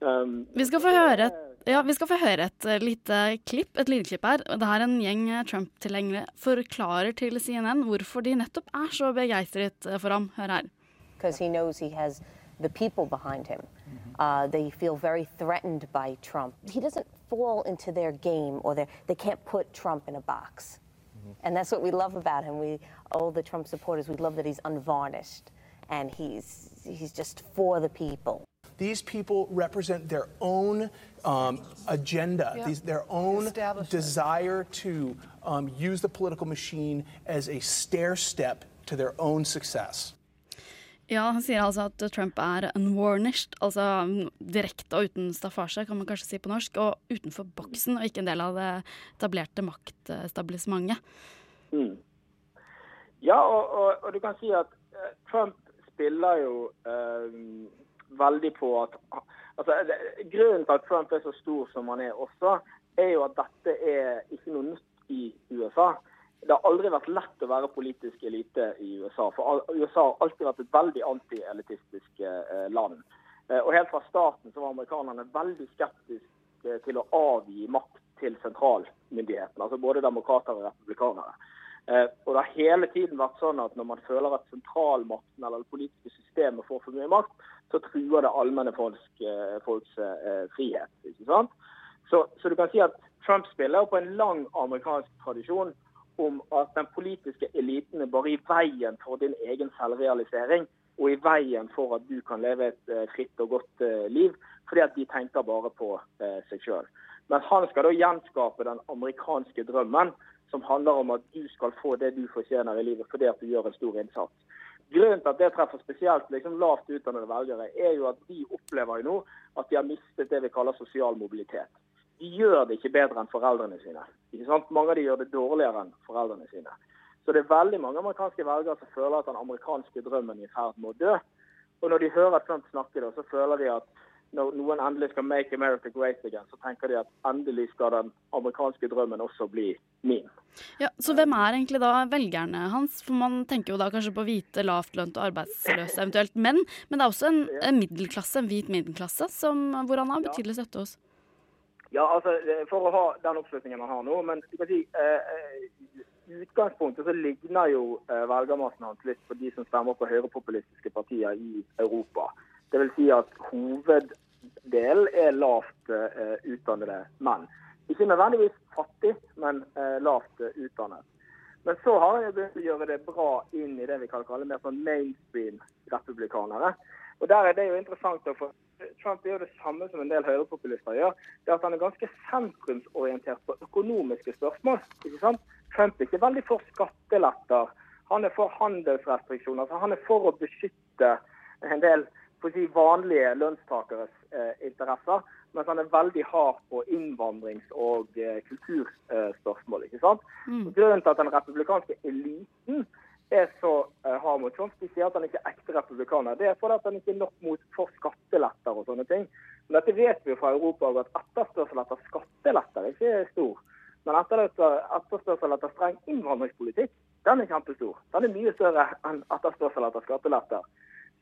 Um, vi, skal få høre et, ja, vi skal få høre et lite klipp, et lydklipp her. Det er en gjeng Trump-tilhengere forklarer til CNN hvorfor de nettopp er så begeistret for ham. Hør her. Because he knows he has the people behind him. Uh, they feel very threatened by Trump. He doesn't fall into their game, or their, they can't put Trump in a box. And that's what we love about him. We, all the Trump supporters, we love that he's unvarnished and he's, he's just for the people. These people represent their own um, agenda, Yeah. these, their own desire to um, use the political machine as a stair step to their own success. Ja, Han sier altså at Trump er unwarnished, altså direkte og uten staffasje, kan man kanskje si på norsk, og utenfor boksen, og ikke en del av det etablerte maktstabilisementet. Mm. Ja, og, og, og du kan si at eh, Trump spiller jo eh, veldig på at altså, Grunnen til at Trump er så stor som han er også, er jo at dette er ikke noe nytt i USA. Det har aldri vært lett å være politisk elite i USA. For USA har alltid vært et veldig antielitistisk eh, land. Eh, og helt fra starten så var amerikanerne veldig skeptiske til å avgi makt til sentralmyndighetene, altså både demokrater og republikanere. Eh, og det har hele tiden vært sånn at når man føler at sentralmakten eller det politiske systemet får for mye makt, så truer det allmenne folks, eh, folks eh, frihet. ikke sant? Så, så du kan si at Trump spiller på en lang amerikansk tradisjon om at den politiske eliten er bare i veien for din egen selvrealisering, og i veien for at du kan leve et eh, fritt og godt eh, liv, fordi at de tenker bare på eh, seg sjøl. Men han skal da gjenskape den amerikanske drømmen, som handler om at du skal få det du fortjener i livet fordi at du gjør en stor innsats. Grunnen til at det treffer spesielt liksom lavt utdannede velgere, er jo at de opplever jo nå at de har mistet det vi kaller sosial mobilitet. De gjør det ikke bedre enn foreldrene sine. Ikke sant? Mange av de gjør det dårligere enn foreldrene sine. Så det er veldig mange amerikanske velgere som føler at den amerikanske drømmen er i ferd med å dø. Og når de hører Trump snakke, da, så føler de at når noen endelig skal 'make America great again', så tenker de at endelig skal den amerikanske drømmen også bli min. Ja, Så hvem er egentlig da velgerne hans? For Man tenker jo da kanskje på hvite, lavtlønte og arbeidsløse eventuelt menn. Men det er også en, en middelklasse, en hvit middelklasse som, hvor han har betydelig støtte hos. Ja, altså, For å ha den oppslutningen man har nå. Men du kan si, eh, utgangspunktet så ligner jo eh, velgermassen hans litt på de som stemmer på høyrepopulistiske partier i Europa. Vil si at hoveddelen er lavt eh, utdannede menn. Ikke nødvendigvis fattig, men eh, lavt eh, utdannet. Men så har han begynt å gjøre det bra inn i det vi kan kalle mer sånn mainstream republikanere. Og der er det jo interessant å få Trump gjør det samme som en del høyrepopulister gjør. det er at Han er ganske sentrumsorientert på økonomiske spørsmål. ikke sant? Trump er ikke veldig for skatteletter. Han er for handelsrestriksjoner. altså Han er for å beskytte en del si, vanlige lønnstakeres eh, interesser, mens han er veldig hard på innvandrings- og eh, kulturspørsmål. ikke sant? Mm. Grunnen til at den republikanske eliten er så eh, hard mot Trump, de sier at han ikke er ekte republikaner, det er fordi at han ikke er nok mot for skatteletter og sånne ting. Men dette vet vi jo fra Europa at etterspørsel etter skatteletter ikke er stor. Men etter- etterspørsel etter streng innvandringspolitikk, den er kjempestor. Den er mye større enn etterspørsel etter skatteletter.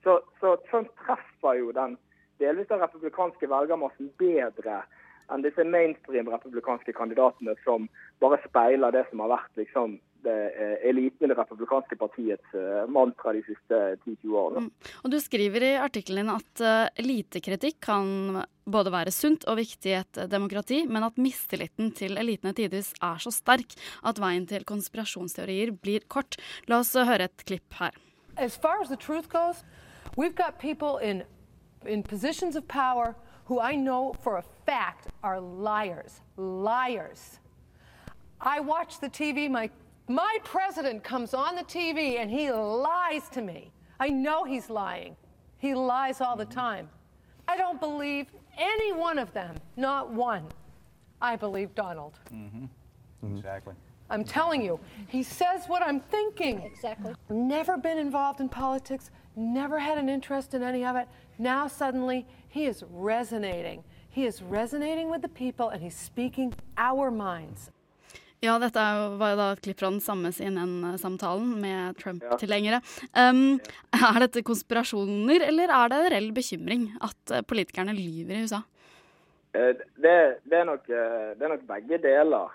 Så, så Trump treffer jo den delvis den republikanske velgermassen bedre enn disse mainstream republikanske kandidatene som bare speiler det som har vært liksom, eh, eliten i det republikanske partiets eh, mantra de siste 10-20 årene. Og Du skriver i artikkelen din at lite elitekritikk kan både være sunt og viktig i et demokrati, men at mistilliten til elitene tidvis er så sterk at veien til konspirasjonsteorier blir kort. La oss høre et klipp her. As far as the truth goes, we've got people in in positions of power who I know for a fact are liars. Liars. I watch the TV, my my president comes on the TV and he lies to me. I know he's lying. He lies all the time. I don't believe any one of them, not one. I believe Donald. Mm-hmm. Exactly. I'm telling you, he says what I'm thinking. Exactly. Never been involved in politics, never had an interest in any of it. Now suddenly he is resonating. He is resonating with the people and he's speaking our minds. Ja, dette var jo da et klipp fra den samme CNN-samtalen med Trump-tilhengere. Um, er dette konspirasjoner, eller er det reell bekymring at eh, politikerne lyver i USA? Eh, Det, det, er nok, eh, det er nok begge deler.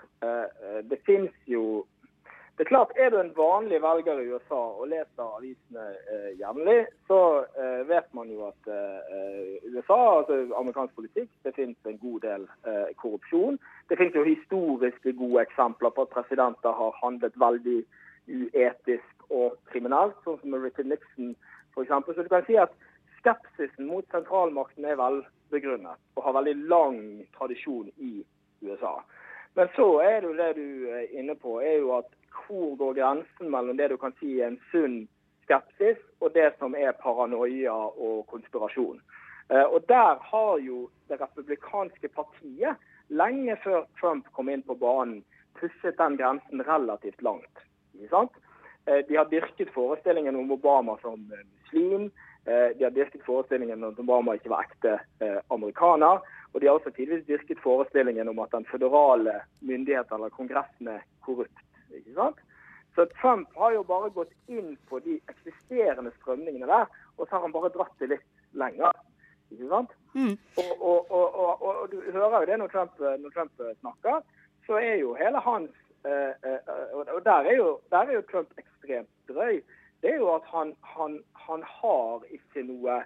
Det fins jo Det er klart, Er du en vanlig velger i USA og leser avisene eh, jevnlig, så eh, vet man jo at eh, USA, altså amerikansk politikk, det finnes en god del eh, korrupsjon. Det finnes jo historiske gode eksempler på at presidenter har handlet veldig uetisk og kriminelt, sånn som Richard Nixon f.eks. Så du kan si at skepsisen mot sentralmakten er velbegrunnet og har veldig lang tradisjon i USA. Men så er det jo det du er inne på, er jo at hvor går grensen mellom det du kan si er en sunn skepsis, og det som er paranoia og konspirasjon. Eh, Og der har jo det republikanske partiet, lenge før Trump kom inn på banen, pusset den grensen relativt langt. Eh, De har dyrket forestillingen om Obama som muslim. Eh, De har dyrket forestillingen om at Obama ikke var ekte amerikaner. Og de har også tidvis dyrket forestillingen om at den føderale myndigheten eller Kongressen er korrupt. Ikke sant? Så Trump har jo bare gått inn på de eksisterende strømningene der, og så har han bare dratt det litt lenger. ikke sant? Og, og, og, og, og du hører jo det når Trump, når Trump snakker, så er jo hele hans eh, eh, og der er, jo, der er jo Trump ekstremt drøy. Det er jo at han, han, han har ikke noe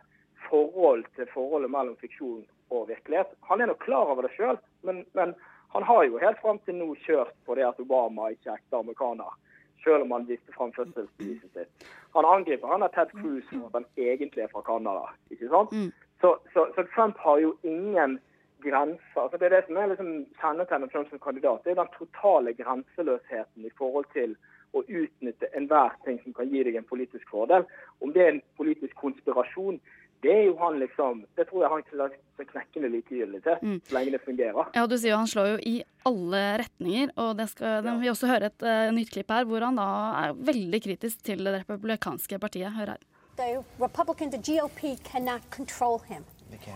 forhold til forholdet mellom fiksjon og virkelighet. Han er nok klar over det sjøl, men, men han har jo helt fram til nå kjørt på det at Obama ikke er ekte amerikaner. Selv om han viste fram fødselsbeviset sitt. Han angriper han er Ted Cruz for at han egentlig er fra Canada. ikke sant? Så, så, så Trump har jo ingen grenser. Altså det er det som er liksom kjennetegnet Trump som kandidat. Det er den totale grenseløsheten i forhold til å utnytte enhver ting som kan gi deg en politisk fordel. Om det er en politisk konspirasjon, det er jo han liksom Det tror jeg han er knekkende likegyldig til, Mm. så lenge det fungerer. Ja, du sier jo han slår jo i alle retninger, og det skal ja. vi også høre et uh, nytt klipp her hvor han da er veldig kritisk til det republikanske partiet. Hør her. The Republican, the GOP cannot control him.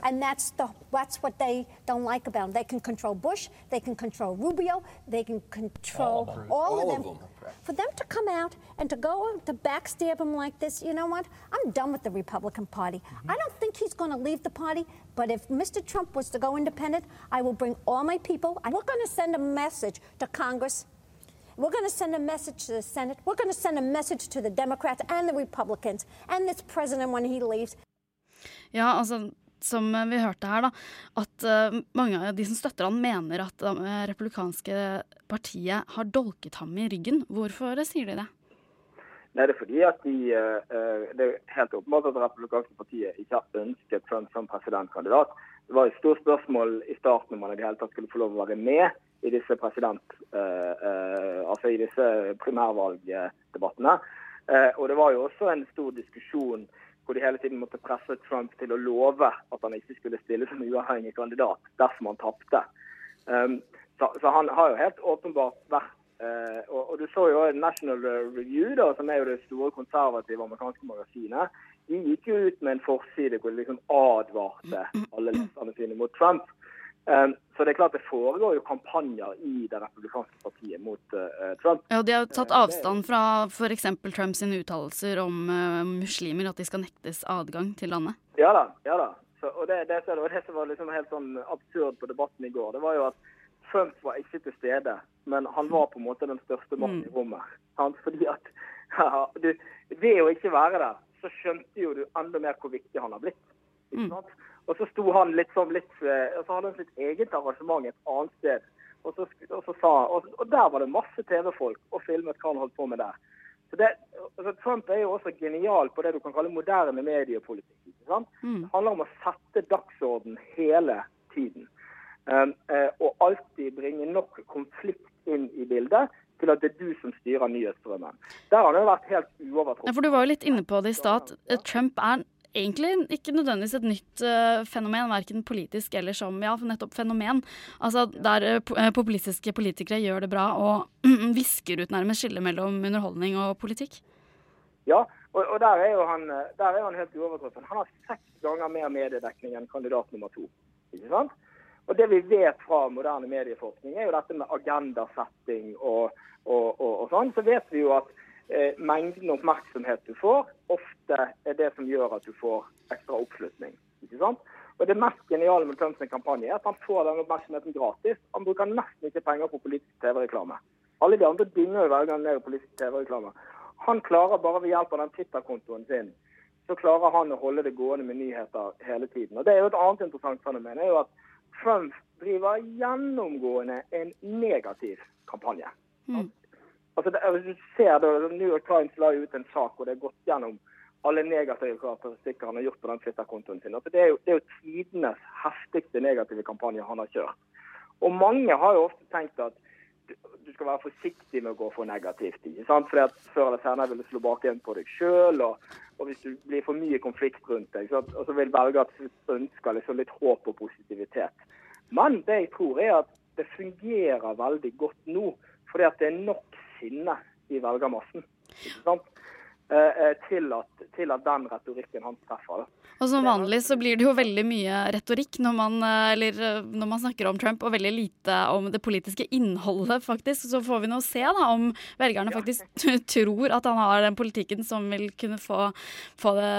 And that's the that's what they don't like about him. They can control Bush, they can control Rubio, they can control All of them. all, All of of them. them. For them to come out and to go to backstab him like this, you know what? I'm done with the Republican Party. Mm-hmm. I don't think he's going to leave the party, but if Mr. Trump was to go independent, I will bring all my people. And we're going to send a message to Congress. We're going to send a message to the Senate. We're going to send a message to the Democrats and the Republicans and this president when he leaves. Ja, altså, som vi hørte her, da, at eh, mange av de som støtter han, mener at det eh, republikanske partiet har dolket ham i ryggen. Hvorfor sier de det? Nei, Det er fordi at de, eh, eh, det er helt åpenbart at det republikanske partiet ikke har ønsket Trump som presidentkandidat. Det var et stort spørsmål i starten om han i det hele tatt skulle få lov å være med i disse eh, eh, altså i disse primærvalgdebattene. Eh, og det var jo også en stor diskusjon hvor de hele tiden måtte presse Trump til å love at han ikke skulle stille som uavhengig kandidat dersom han tapte. Um, så, så han har jo helt åpenbart vært uh, og, og du så jo National Review, da, som er jo det store konservative amerikanske magasinet. De gikk jo ut med en forside hvor de liksom advarte alle leserne sine mot Trump. Um, så det er klart det foregår jo kampanjer i det republikanske partiet mot eh, Trump. Ja, De har jo tatt avstand fra f.eks. Trumps uttalelser om eh, muslimer, at de skal nektes adgang til landet. Ja da. ja da. Så, og det, det, det det som var liksom helt sånn absurd på debatten i går. Det var jo at Trump var ikke til stede, men han var på en måte den største mannen i rommet. Sant? Fordi at <laughs> ja, du, Ved å ikke være der, så skjønte jo du enda mer hvor viktig han har blitt. Ikke sant? Og så sto han litt sånn litt, eh, og så hadde han sitt eget arrangement et annet sted. Og, så, og, så sa, og, og der var det masse TV-folk og filmet hva han holdt på med der. Så det, altså Trump er jo også genial på det du kan kalle moderne mediepolitikk. sant? Det handler om å sette dagsorden hele tiden. Um, uh, og alltid bringe nok konflikt inn i bildet til at det er du som styrer nyhetsstrømmen. Der har det vært helt Ja, for Du var jo litt inne på det i stad. Trump er egentlig ikke nødvendigvis et nytt uh, fenomen, verken politisk eller som ja, nettopp fenomen. Altså Der uh, populistiske politikere gjør det bra og <clears throat> visker ut nærmest skillet mellom underholdning og politikk. Ja, og, og der, er jo han, der er han helt uovertruffen. Han har seks ganger mer mediedekning enn kandidat nummer to. Ikke sant? Og Det vi vet fra moderne medieforskning, er jo dette med agendasetting og, og, og, og sånn. Så vet vi jo at eh, mengden oppmerksomhet du får, ofte er det som gjør at du får ekstra oppslutning. Ikke sant? Og Det mest geniale med Trumps kampanje er at han får den oppmerksomheten gratis. Han bruker nesten ikke penger på politisk TV-reklame. Alle de andre begynner jo hver gang ned i politisk TV-reklame. Han klarer bare ved hjelp av den Twitter-kontoen sin så klarer han å holde det gående med nyheter hele tiden. Og Det er jo et annet interessant fenomen. er jo at Trump driver gjennomgående en negativ kampanje. Altså det, hvis du ser det, New York Times la ut en sak hvor det er gått gjennom alle negative karakteristikker han har gjort på den Twitter-kontoen sin. Altså det, er jo, det er jo tidenes heftigste negative kampanje han har kjørt. Og mange har jo ofte tenkt at du, skal være forsiktig med å gå for negativt. ikke sant? Fordi at Før eller senere vil du slå bak igjen på deg sjøl. Og, og hvis du blir for mye konflikt rundt deg, så, og så vil velgere at slutt ønske liksom litt håp og positivitet. Men det jeg tror er at det fungerer veldig godt nå, fordi at det er nok sinne i velgermassen. ikke sant? Eh, eh, til, at, til at den retorikken han treffer. Og som vanlig så blir det jo veldig mye retorikk når man, eh, eller, når man snakker om Trump, og veldig lite om det politiske innholdet, faktisk. Så får vi nå se da om velgerne faktisk <laughs> tror at han har den politikken som vil kunne få, få det,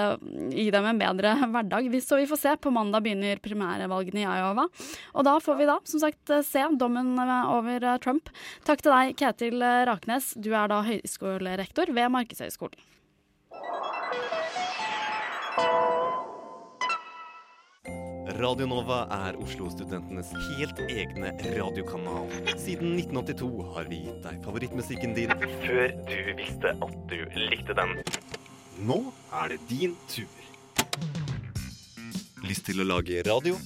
gi dem en bedre hverdag. Så vi får se. På mandag begynner primærvalgene i Iowa. Og da får vi da, som sagt, se dommen over Trump. Takk til deg, Ketil Raknes. Du er da høyskolerektor ved Markedshøgskolen. Radio Nova er Oslo-studentenes helt egne radiokanal. Siden 1982 har vi gitt deg favorittmusikken din før du visste at du likte den. Nå er det din tur. Lyst til å lage radio?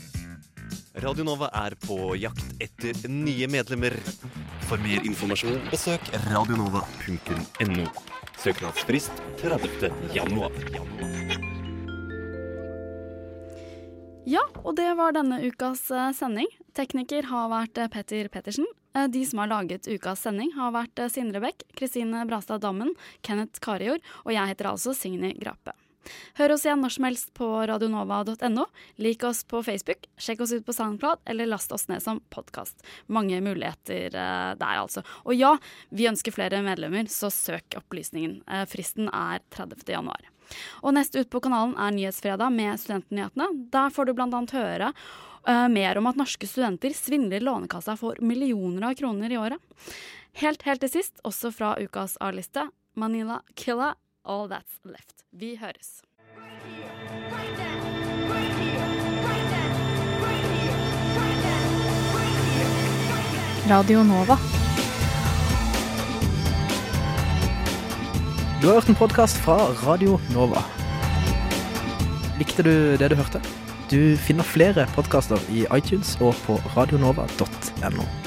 Radio Nova er på jakt etter nye medlemmer. For mer informasjon besøk radionova.no. Søknadsfrist 30. januar. Ja, og det var denne ukas eh, sending. Tekniker har vært eh, Petter Pettersen. Eh, De som har laget ukas sending, har vært Sindre Bech, Kristine Brastad Dammen, Kenneth Karijord, og jeg heter altså Signy Grape. Hør oss igjen når som helst på radionova.no. Lik oss på Facebook, sjekk oss ut på SoundCloud, eller last oss ned som podkast. Mange muligheter eh, der, altså. Og ja, vi ønsker flere medlemmer, så søk opplysningen. Eh, fristen er 30. januar. Og nest ut på kanalen er Nyhetsfredag med Studentnyhetene. Der får du bl.a. høre uh, mer om at norske studenter svindler Lånekassa for millioner av kroner i året. Helt, helt til sist, også fra ukas A-liste, Manila Killa, All That's Left. Vi høres. Radio Nova. Du har hørt en podkast fra Radio Nova. Likte du det du hørte? Du finner flere podkaster i iTunes og på radionova.no.